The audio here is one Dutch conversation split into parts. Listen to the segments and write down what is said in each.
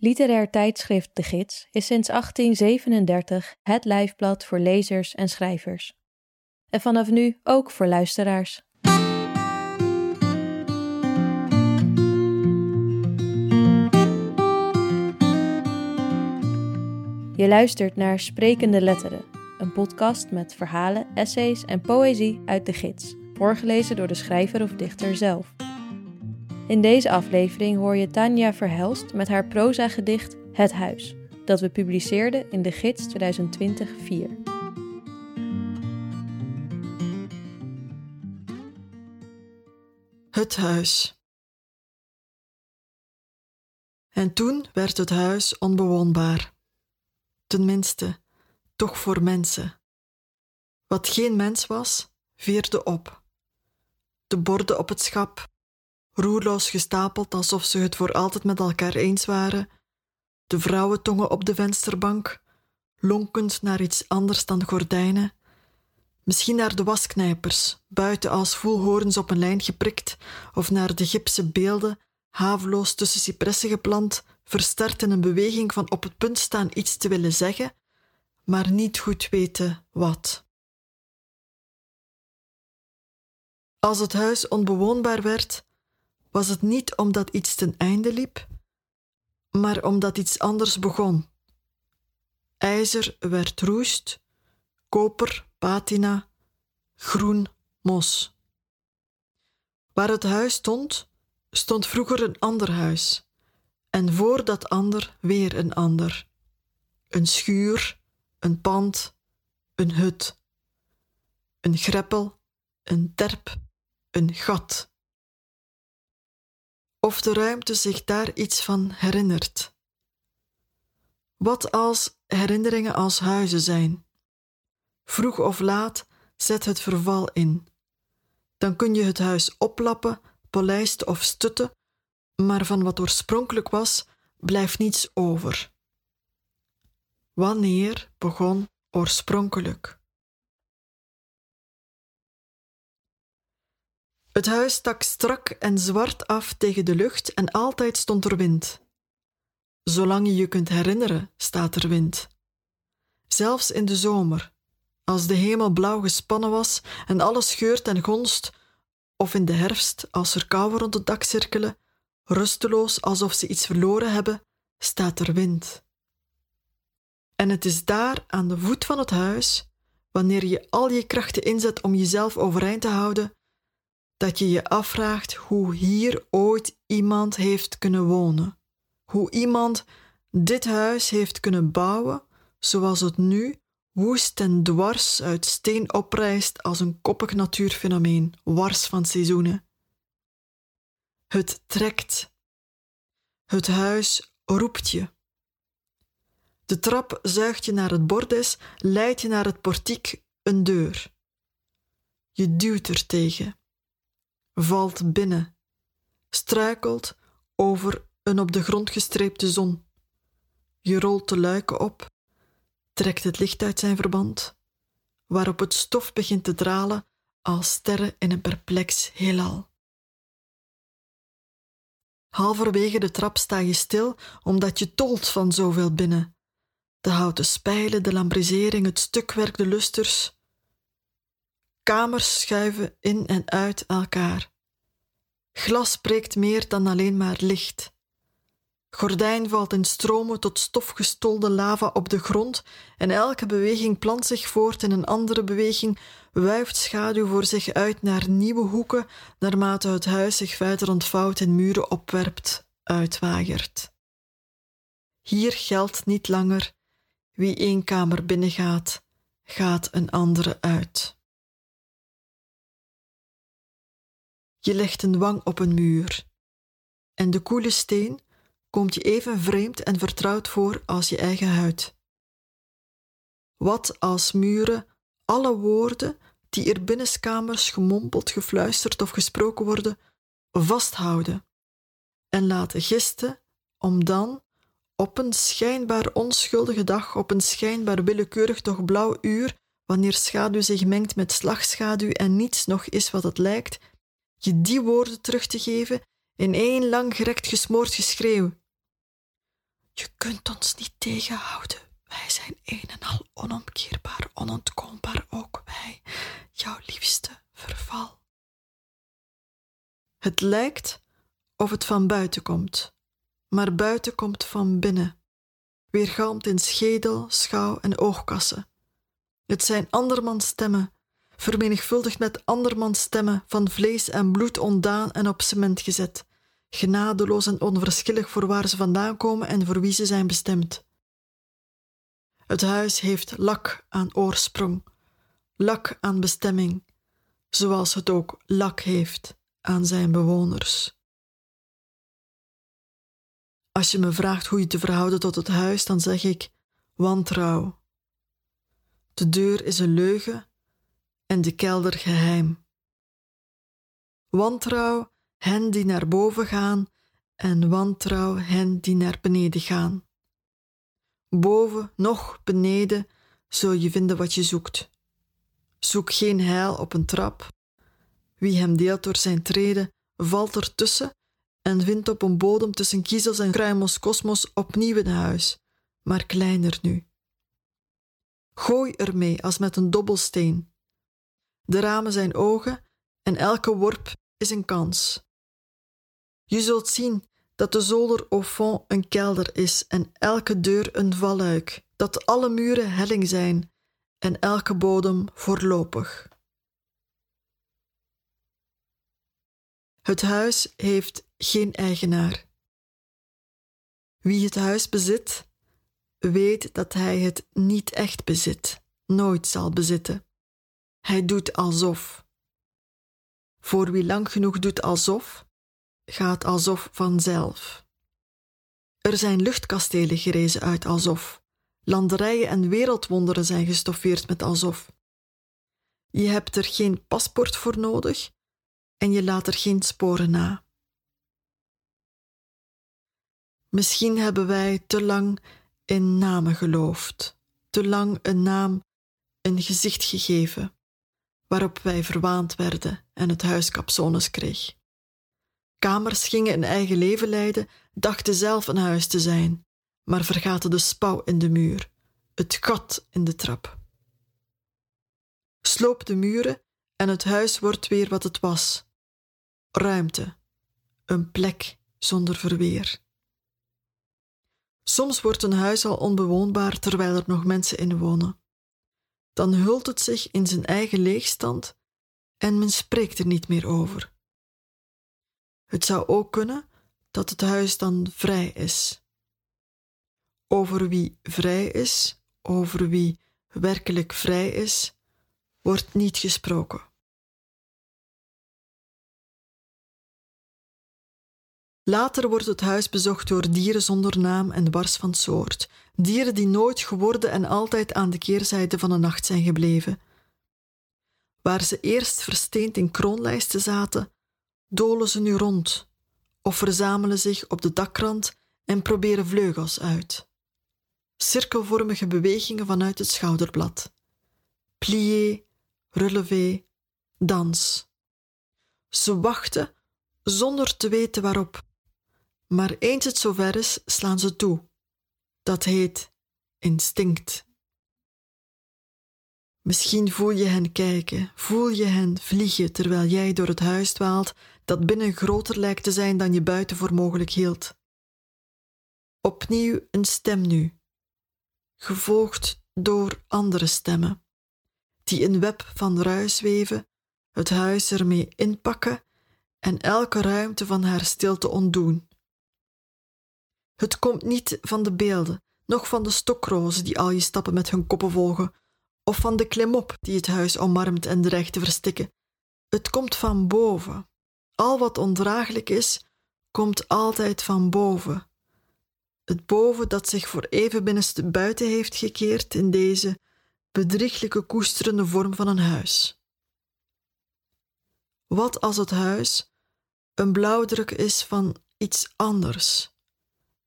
Literair tijdschrift De Gids is sinds 1837 het lijfblad voor lezers en schrijvers. En vanaf nu ook voor luisteraars. Je luistert naar Sprekende Letteren, een podcast met verhalen, essays en poëzie uit de gids, voorgelezen door de schrijver of dichter zelf. In deze aflevering hoor je Tanja Verhelst met haar proza-gedicht Het Huis, dat we publiceerden in de gids 2020-4. Het huis. En toen werd het huis onbewoonbaar. Tenminste, toch voor mensen. Wat geen mens was, veerde op. De borden op het schap, roerloos gestapeld alsof ze het voor altijd met elkaar eens waren, de vrouwentongen op de vensterbank, lonkend naar iets anders dan gordijnen, misschien naar de wasknijpers, buiten als voelhorens op een lijn geprikt, of naar de gipsen beelden, haveloos tussen cipressen geplant, versterkt in een beweging van op het punt staan iets te willen zeggen, maar niet goed weten wat. Als het huis onbewoonbaar werd, was het niet omdat iets ten einde liep, maar omdat iets anders begon. IJzer werd roest, koper, patina, groen, mos. Waar het huis stond, stond vroeger een ander huis, en voor dat ander weer een ander. Een schuur, een pand, een hut, een greppel, een terp, een gat of de ruimte zich daar iets van herinnert. Wat als herinneringen als huizen zijn? Vroeg of laat zet het verval in. Dan kun je het huis oplappen, polijsten of stutten, maar van wat oorspronkelijk was, blijft niets over. Wanneer begon oorspronkelijk? Het huis stak strak en zwart af tegen de lucht en altijd stond er wind. Zolang je je kunt herinneren, staat er wind. Zelfs in de zomer, als de hemel blauw gespannen was en alles scheurt en gonst, of in de herfst, als er kouwen rond het dak cirkelen, rusteloos alsof ze iets verloren hebben, staat er wind. En het is daar aan de voet van het huis, wanneer je al je krachten inzet om jezelf overeind te houden, dat je je afvraagt hoe hier ooit iemand heeft kunnen wonen. Hoe iemand dit huis heeft kunnen bouwen zoals het nu woest en dwars uit steen oprijst als een koppig natuurfenomeen, wars van seizoenen. Het trekt. Het huis roept je. De trap zuigt je naar het bordes, leidt je naar het portiek, een deur. Je duwt er tegen valt binnen, struikelt over een op de grond gestreepte zon. Je rolt de luiken op, trekt het licht uit zijn verband, waarop het stof begint te dralen als sterren in een perplex heelal. Halverwege de trap sta je stil omdat je tolt van zoveel binnen. De houten spijlen, de lambrisering, het stukwerk, de lusters. Kamers schuiven in en uit elkaar. Glas spreekt meer dan alleen maar licht. Gordijn valt in stromen tot stofgestolde lava op de grond en elke beweging plant zich voort in een andere beweging, wuift schaduw voor zich uit naar nieuwe hoeken, naarmate het huis zich verder ontvouwt en muren opwerpt, uitwaaiert. Hier geldt niet langer wie één kamer binnengaat, gaat een andere uit. Je legt een wang op een muur. En de koele steen komt je even vreemd en vertrouwd voor als je eigen huid. Wat als muren alle woorden die er binnenskamers gemompeld, gefluisterd of gesproken worden, vasthouden en laten gisten om dan op een schijnbaar onschuldige dag, op een schijnbaar willekeurig toch blauw uur, wanneer schaduw zich mengt met slagschaduw en niets nog is wat het lijkt, je die woorden terug te geven in één lang gerekt gesmoord geschreeuw. Je kunt ons niet tegenhouden. Wij zijn een en al onomkeerbaar, onontkoombaar ook wij, jouw liefste verval. Het lijkt of het van buiten komt, maar buiten komt van binnen, weergalmt in schedel, schouw en oogkassen. Het zijn andermans stemmen, vermenigvuldigd met andermans stemmen, van vlees en bloed ontdaan en op cement gezet, genadeloos en onverschillig voor waar ze vandaan komen en voor wie ze zijn bestemd. Het huis heeft lak aan oorsprong, lak aan bestemming, zoals het ook lak heeft aan zijn bewoners. Als je me vraagt hoe je te verhouden tot het huis, dan zeg ik wantrouw. De deur is een leugen en de kelder geheim. Wantrouw hen die naar boven gaan en wantrouw hen die naar beneden gaan. Boven, nog beneden, zul je vinden wat je zoekt. Zoek geen heil op een trap. Wie hem deelt door zijn treden, valt ertussen en vindt op een bodem tussen kiezels en kruimels kosmos opnieuw een huis, maar kleiner nu. Gooi ermee als met een dobbelsteen. De ramen zijn ogen en elke worp is een kans. Je zult zien dat de zolder au fond een kelder is en elke deur een valluik, dat alle muren helling zijn en elke bodem voorlopig. Het huis heeft geen eigenaar. Wie het huis bezit, weet dat hij het niet echt bezit, nooit zal bezitten. Hij doet alsof. Voor wie lang genoeg doet alsof, gaat alsof vanzelf. Er zijn luchtkastelen gerezen uit alsof. Landerijen en wereldwonderen zijn gestoffeerd met alsof. Je hebt er geen paspoort voor nodig en je laat er geen sporen na. Misschien hebben wij te lang in namen geloofd, te lang een naam een gezicht gegeven, waarop wij verwaand werden en het huis kapsones kreeg. Kamers gingen een eigen leven leiden, dachten zelf een huis te zijn, maar vergaten de spouw in de muur, het gat in de trap. Sloop de muren en het huis wordt weer wat het was: ruimte, een plek zonder verweer. Soms wordt een huis al onbewoonbaar terwijl er nog mensen in wonen. Dan hult het zich in zijn eigen leegstand en men spreekt er niet meer over. Het zou ook kunnen dat het huis dan vrij is. Over wie vrij is, over wie werkelijk vrij is, wordt niet gesproken. Later wordt het huis bezocht door dieren zonder naam en wars van soort, dieren die nooit geworden en altijd aan de keerzijde van de nacht zijn gebleven. Waar ze eerst versteend in kroonlijsten zaten, dolen ze nu rond of verzamelen zich op de dakrand en proberen vleugels uit. Cirkelvormige bewegingen vanuit het schouderblad. Plié, relevé, dans. Ze wachten zonder te weten waarop. Maar eens het zover is, slaan ze toe. Dat heet instinct. Misschien voel je hen kijken, voel je hen vliegen terwijl jij door het huis dwaalt dat binnen groter lijkt te zijn dan je buiten voor mogelijk hield. Opnieuw een stem nu, gevolgd door andere stemmen, die een web van ruis weven, het huis ermee inpakken en elke ruimte van haar stilte ontdoen. Het komt niet van de beelden, noch van de stokrozen die al je stappen met hun koppen volgen, of van de klimop die het huis omarmt en dreigt te verstikken. Het komt van boven. Al wat ondraaglijk is, komt altijd van boven. Het boven dat zich voor even binnenste buiten heeft gekeerd in deze bedrieglijke koesterende vorm van een huis. Wat als het huis een blauwdruk is van iets anders,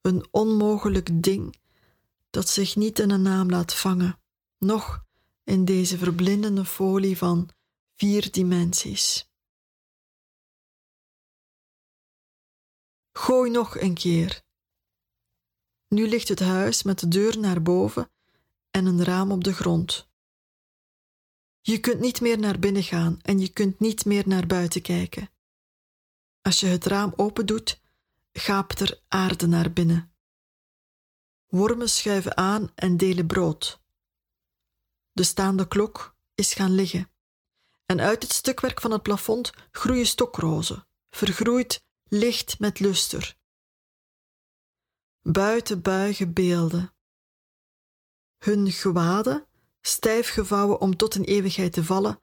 een onmogelijk ding dat zich niet in een naam laat vangen, noch in deze verblindende folie van vier dimensies. Gooi nog een keer. Nu ligt het huis met de deur naar boven en een raam op de grond. Je kunt niet meer naar binnen gaan en je kunt niet meer naar buiten kijken. Als je het raam opendoet, gaapt er aarde naar binnen. Wormen schuiven aan en delen brood. De staande klok is gaan liggen. En uit het stukwerk van het plafond groeien stokrozen, vergroeid licht met luster. Buiten buigen beelden. Hun gewaden, stijf gevouwen om tot een eeuwigheid te vallen,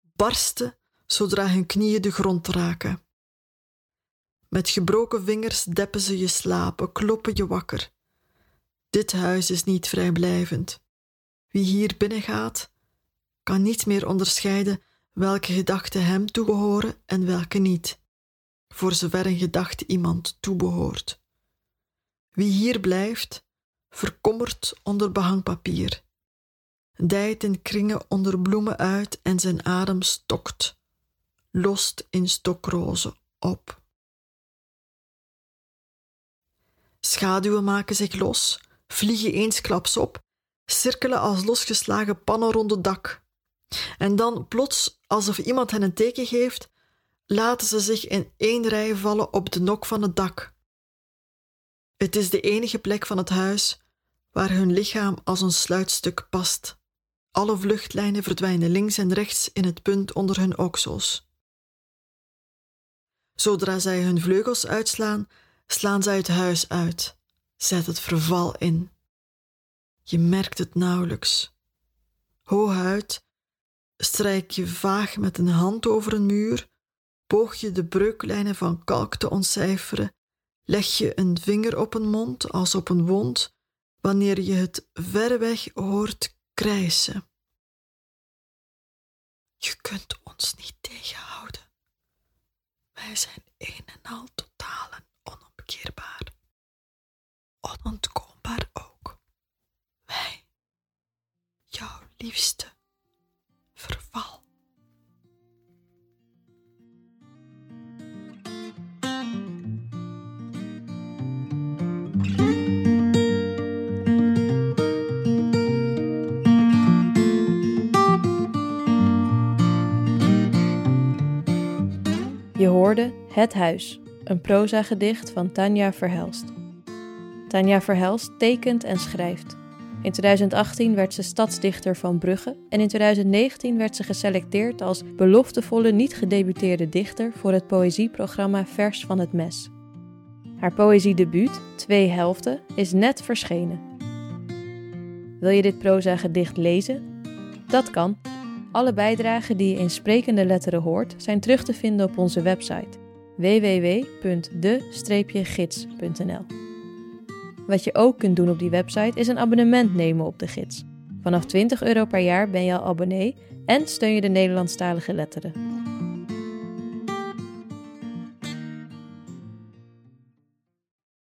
barsten zodra hun knieën de grond raken. Met gebroken vingers deppen ze je slapen, kloppen je wakker. Dit huis is niet vrijblijvend. Wie hier binnengaat, kan niet meer onderscheiden welke gedachten hem toebehoren en welke niet, voor zover een gedachte iemand toebehoort. Wie hier blijft, verkommert onder behangpapier, dijt in kringen onder bloemen uit en zijn adem stokt, lost in stokrozen op. Schaduwen maken zich los, vliegen eensklaps op, cirkelen als losgeslagen pannen rond het dak. En dan plots, alsof iemand hen een teken geeft, laten ze zich in één rij vallen op de nok van het dak. Het is de enige plek van het huis waar hun lichaam als een sluitstuk past. Alle vluchtlijnen verdwijnen links en rechts in het punt onder hun oksels. Zodra zij hun vleugels uitslaan, slaan zij het huis uit, zet het verval in. Je merkt het nauwelijks. Hooguit strijk je vaag met een hand over een muur, boog je de breuklijnen van kalk te ontcijferen, leg je een vinger op een mond als op een wond, wanneer je het verreweg hoort krijsen. Je kunt ons niet tegenhouden. Wij zijn een en al totaal en onomkeerbaar. Onontkoombaar ook. Wij, jouw liefste verval. Je hoorde Het Huis, een proza-gedicht van Tanja Verhelst. Tanja Verhelst tekent en schrijft. In 2018 werd ze stadsdichter van Brugge en in 2019 werd ze geselecteerd als beloftevolle niet gedebuteerde dichter voor het poëzieprogramma Vers van het Mes. Haar poëziedebuut, Twee Helften, is net verschenen. Wil je dit proza-gedicht lezen? Dat kan. Alle bijdragen die je in sprekende letteren hoort zijn terug te vinden op onze website www.de-gids.nl. Wat je ook kunt doen op die website is een abonnement nemen op de gids. Vanaf 20 euro per jaar ben je al abonnee en steun je de Nederlandstalige letteren.